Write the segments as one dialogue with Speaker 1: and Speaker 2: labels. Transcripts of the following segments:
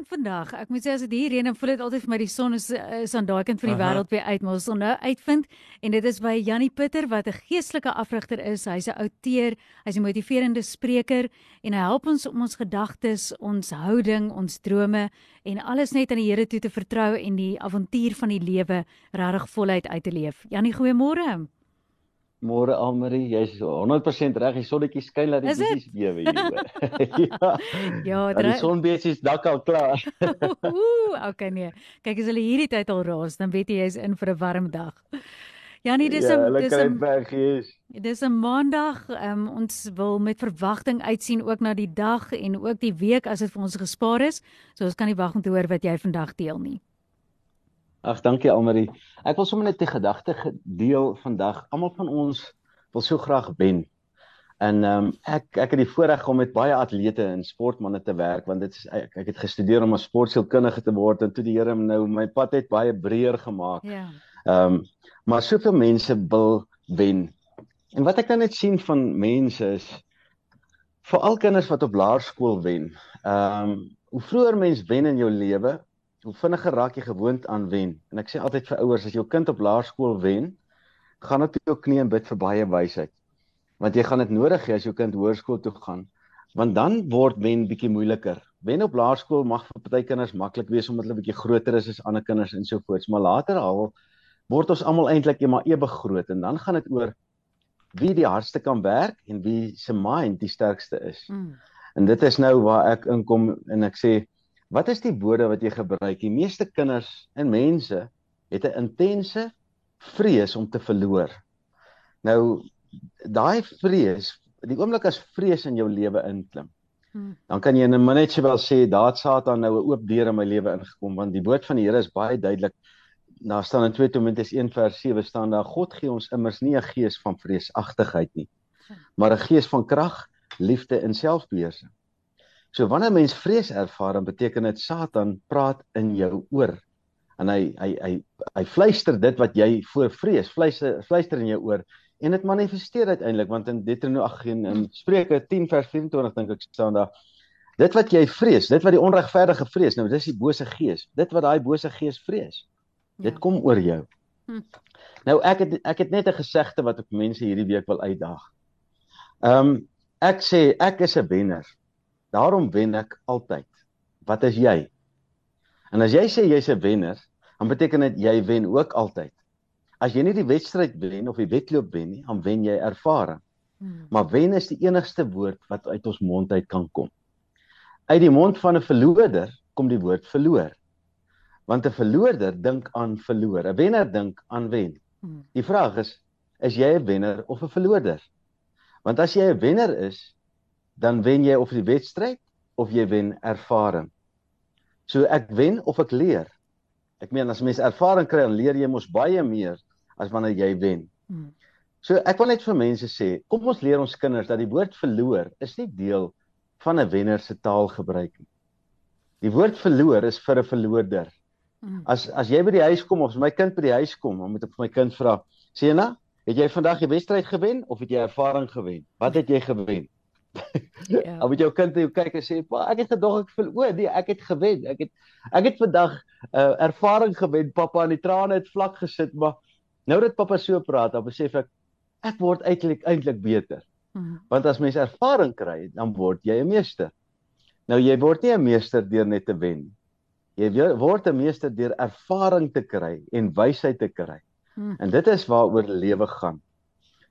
Speaker 1: reën vandag. Ek moet sê as dit hier reën, dan voel dit altyd vir my die son is is aan daai kant van die
Speaker 2: Aha.
Speaker 1: wêreld weer uit, maar ons sal nou uitvind en dit is by Jannie Pitter wat 'n geestelike afrigter is. Hy's 'n outeur, hy's 'n motiverende spreker en hy help ons om ons gedagtes, ons houding, ons drome en alles net aan die Here toe te vertrou en die avontuur van die lewe regtig voluit uit te leef. Jannie, goeiemôre.
Speaker 2: Môre Almarie, jy's 100% reg. Die sonnetjie skyn laat die bietjies bewe hier ja.
Speaker 1: Ja,
Speaker 2: die sonbeesies dak al klaar.
Speaker 1: Ooh, okay nee. Kyk as hulle hierdie tyd al raas, dan weet jy jy's in vir 'n warm dag. Janie, dis 'n
Speaker 2: ja,
Speaker 1: dis 'n
Speaker 2: weg hier.
Speaker 1: dis 'n maandag. Um, ons wil met verwagting uitsien ook na die dag en ook die week as dit vir ons gespaar is. So ons kan nie wag om te hoor wat jy vandag deel nie.
Speaker 2: Ag, dankie Almarie. Ek wil sommer net 'n gedagte ge- deel vandag. Almal van ons wil so graag wen. En ehm um, ek ek het die voorreg om met baie atlete en sportmense te werk want dit is ek, ek het gestudeer om 'n sportsielkundige te word en toe die Here nou my pad het baie breër gemaak.
Speaker 1: Ja.
Speaker 2: Ehm um, maar soveel mense wil wen. En wat ek nou net sien van mense is veral kinders wat op laerskool wen. Ehm um, hoe vroeër mens wen in jou lewe, hoe vinniger raak jy gewoond aan wen. En ek sê altyd vir ouers as jou kind op laerskool wen, gaan op jou knie en bid vir baie wysheid. Want jy gaan dit nodig hê as jou kind hoërskool toe gaan. Want dan word wen bietjie moeiliker. Wen op laerskool mag vir party kinders maklik wees omdat hulle bietjie groter is as ander kinders en so voorts, maar later al word ons almal eintlik eendag ewe groot en dan gaan dit oor wie die hardste kan werk en wie se mind die sterkste is.
Speaker 1: Mm.
Speaker 2: En dit is nou waar ek inkom en ek sê wat is die woorde wat jy gebruik? Die meeste kinders en mense het 'n intense vrees om te verloor. Nou daai vrees, die oomblik as vrees in jou lewe inklim,
Speaker 1: Mm.
Speaker 2: dan kan jy in 'n minuut sowel sê daar het Satan nou 'n oop deur in my lewe ingekom want die woord van die Here is baie duidelik. Daar staan in 2 Timoteus 1 vers 7 staan daar God gee ons immers nie 'n gees van vreesagtigheid nie, maar 'n gees van krag, liefde en selfbeheersing. So wanneer mens vrees ervaar, dan beteken dit Satan praat in jou oor. En hy hy hy hy fluister dit wat jy voor vrees, fluister fluister in jou oor en dit manifesteer uiteindelik want in Deuteronomium ag in, Spreuke 10 vers 24 dink ek staan daar dit wat jy vrees, dit wat die onregverdige vrees, nou dis die bose gees. Dit wat daai bose gees vrees. Dit
Speaker 1: Ja.
Speaker 2: kom oor jou.
Speaker 1: Hm.
Speaker 2: Nou ek het ek het net 'n gesegde wat ek mense hierdie week wil uitdaag. Ehm um, ek sê ek is 'n wenner. Daarom wen ek altyd. Wat is jy? En as jy sê jy's 'n wenner, dan beteken dit jy wen ook altyd. As jy nie die wedstryd wen of die wedloop wen nie, dan wen jy ervaring.
Speaker 1: Mm.
Speaker 2: Maar wen is die enigste woord wat uit ons mond uit kan kom. Uit die mond van 'n verloorder kom die woord verloor. Want 'n verloorder dink aan verloor, 'n wenner dink aan wen.
Speaker 1: Mm.
Speaker 2: Die vraag is, is jy 'n wenner of 'n verloorder? Want as jy 'n wenner is, dan wen jy of die wedstryd of jy wen ervaring. So ek wen of ek leer. Ek meen as mens ervaring kry, dan leer jy mos baie meer as wanneer jy wen.
Speaker 1: Mm.
Speaker 2: So ek wil net vir mense sê, kom ons leer ons kinders dat die woord verloor is nie deel van 'n wenner se taalgebruik nie. Die woord verloor is vir 'n verloorder.
Speaker 1: Mm.
Speaker 2: As as jy by die huis kom of my kind by die huis kom, dan moet ek vir my kind vra, "Sena, het jy vandag die wedstryd gewen of het jy ervaring gewen? Wat het jy gewen?"
Speaker 1: Ja.
Speaker 2: Dan moet jou kind jou kyk en sê, "Pa, ek het gedog ek verloor. Nee, ek het gewen. Ek het ek het vandag 'n uh, ervaring gewen, pappa, en die trane het vlak gesit, maar nou dat pappa so praat, dan besef ek ek word eintlik eintlik beter.
Speaker 1: Mm.
Speaker 2: Want as mens ervaring kry, dan word jy 'n meester. Nou jy word nie 'n meester deur net te wen. Jy wo- word 'n meester deur ervaring te kry en wysheid te kry.
Speaker 1: Mm.
Speaker 2: En dit is waaroor lewe gaan.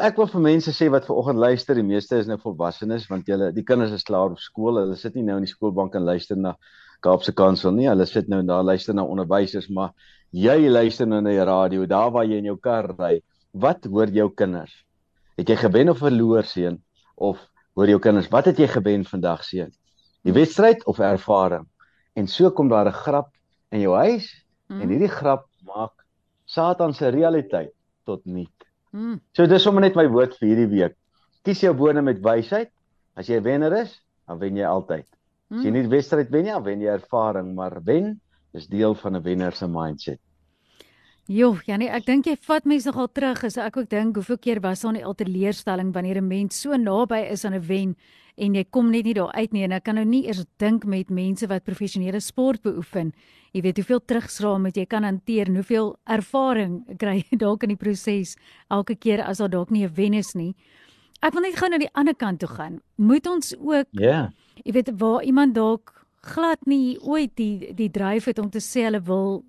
Speaker 2: Ek wil vir mense sê wat ver oggend luister, die meeste is nou volwassenes want julle die kinders is klaar op skool. Hulle sit nie nou in die skoolbank en luister na Kaapse Kansel nie. Hulle sit nou daar luister na onderwysers, maar jy luister nou na die radio, daar waar jy in jou kar ry. Wat hoor jou kinders? Het jy gewen of verloor seun? Of hoor jou kinders, wat het jy gewen vandag seun? Die wedstryd of ervaring? En so kom daar 'n grap in jou huis
Speaker 1: Mm.
Speaker 2: en hierdie grap maak Satan se realiteit tot niet.
Speaker 1: Mm.
Speaker 2: So dis sommer net my woord vir hierdie week. Kies jou bone met wysheid. As jy 'n wenner is, dan wen jy altyd. As jy
Speaker 1: Mm.
Speaker 2: nie wedstryd wen nie, dan wen jy ervaring, maar wen Dis deel van 'n wenner se mindset.
Speaker 1: Jo, Janie, ek dink jy vat mense nogal terug as ek ook dink hoeveel keer was daar 'n alteleerstelling wanneer 'n mens so naby is aan 'n wen en jy kom net nie daar uit nie en ek kan nou nie eers dink met mense wat professionele sport beoefen. Jy weet hoeveel terugstraal moet jy kan hanteer en hoeveel ervaring kry jy dalk in die proses elke keer as daar dalk nie 'n wen is nie. Ek wil net gou na die ander kant toe gaan. Moet ons ook
Speaker 2: Ja. Yeah.
Speaker 1: Jy weet waar iemand dalk glad nie ooit die die dryf het om te sê hulle wil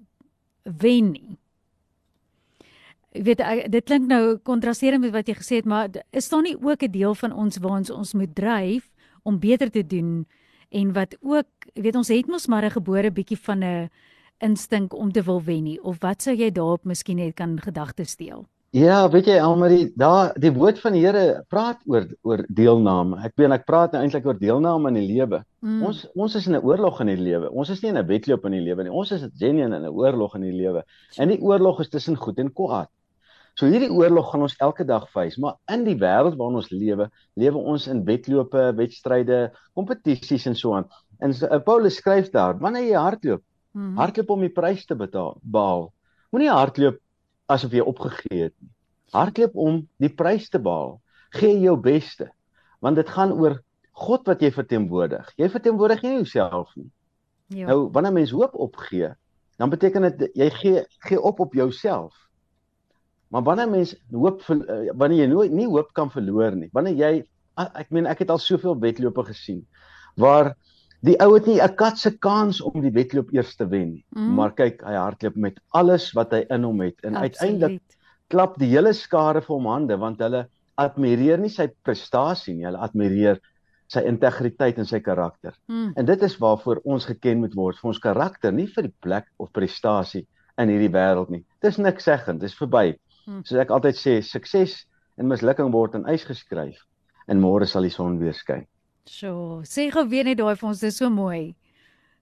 Speaker 1: wen nie. Ek weet ek, dit klink nou kontrasterend met wat jy gesê het, maar is daar nie ook 'n deel van ons waar ons ons moet dryf om beter te doen en wat ook, jy weet ons het mos maar 'n gebore bietjie van 'n instink om te wil wen nie of wat sou jy daarop miskien net kan gedagtes steel?
Speaker 2: Ja, weet jy Almarie, daar die woord van die Here praat oor oor deelname. Ek weet ek praat nou eintlik oor deelname in die lewe. Mm. Ons ons is in 'n oorlog in die lewe. Ons is nie in 'n wedloop in die lewe nie. Ons is genuine in 'n oorlog in die lewe. En die oorlog is tussen goed en kwaad. So hierdie oorlog gaan ons elke dag face, maar in die wêreld waarin ons lewe, lewe ons in wedlope, wedstryde, kompetisies en so aan. En so, Paulus skryf daar, wanneer jy hardloop, mm -hmm. hardloop om die prys te betaal, behaal. Moenie hardloop asof jy opgegee het nie. Hardloop om die prys te behaal. Gee jou beste. Want dit gaan oor God wat jy verteenwoordig. Jy verteenwoordig nie jouself nie. Ja. Nou wanneer mens hoop opgee, dan beteken dit jy gee gee op op jouself. Maar wanneer mens hoop eh, wanneer jy nooit nie hoop kan verloor nie. Wanneer jy ek meen ek het al soveel wedlope gesien waar die ou het nie 'n kat se kans om die wedloop eers te wen nie. Mm. Maar kyk, hy hardloop met alles wat hy in hom het en uiteindelik klap die hele skare vir hom hande want hulle admireer nie sy prestasie nie, hulle admireer sy integriteit en sy karakter. Mm. En dit is waarvoor ons geken moet word, vir ons karakter, nie vir die plek of prestasie in hierdie wêreld nie. Dis niks seggend, dis verby. Hm. Soos ek altyd sê, sukses en mislukking word in ys geskryf en môre sal die son weer skyn.
Speaker 1: So, sê gou weer net daai vir ons, dis so mooi.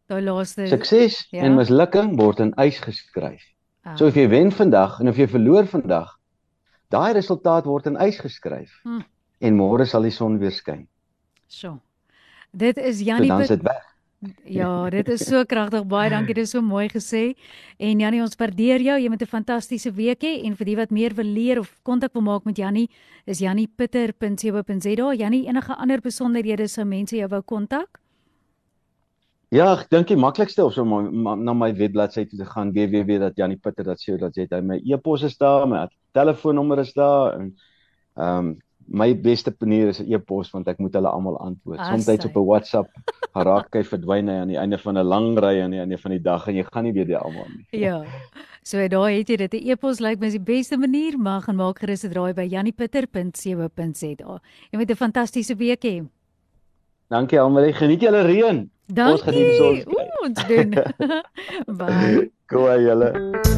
Speaker 1: Daai laaste
Speaker 2: Sukses ja? en mislukking word in ys geskryf. Ah. So of jy wen vandag en of jy verloor vandag, daai resultaat word in ys geskryf. Hm. En môre sal die son weer skyn.
Speaker 1: So. Dit is Janie.
Speaker 2: So dan is dit weg.
Speaker 1: Ja, dit is so kragtig. Baie dankie. Dit is so mooi gesê. En Jannie, ons waardeer jou. Jy moet 'n fantastiese week hê en vir die wat meer wil leer of kontak wil maak met Jannie, is janniepitter.co.za. Jannie, enige ander besonderhede sou mense jou wou kontak?
Speaker 2: Ja, ek dink die maklikste of so na my webbladsy toe te gaan www.janniepitter.co.za. My e-pos is daar, my telefoonnommer is daar en ehm um, my beste manier is 'n e-pos want ek moet hulle almal antwoord. Soms op 'n WhatsApp raak hy verdwyn hy aan die einde van 'n lang ry aan die einde van die dag en jy gaan nie weet die almal nie.
Speaker 1: Ja. So daai het jy dit 'n e-pos lyk like my is die beste manier, maar gaan maak gerus 'n draai by janniepitter.co.za. Jy moet 'n fantastiese week hê.
Speaker 2: Dankie almal, geniet julle reën.
Speaker 1: Dankie. Ons geniet die son. Ooh, ons doen. Bye.
Speaker 2: Goeie julle.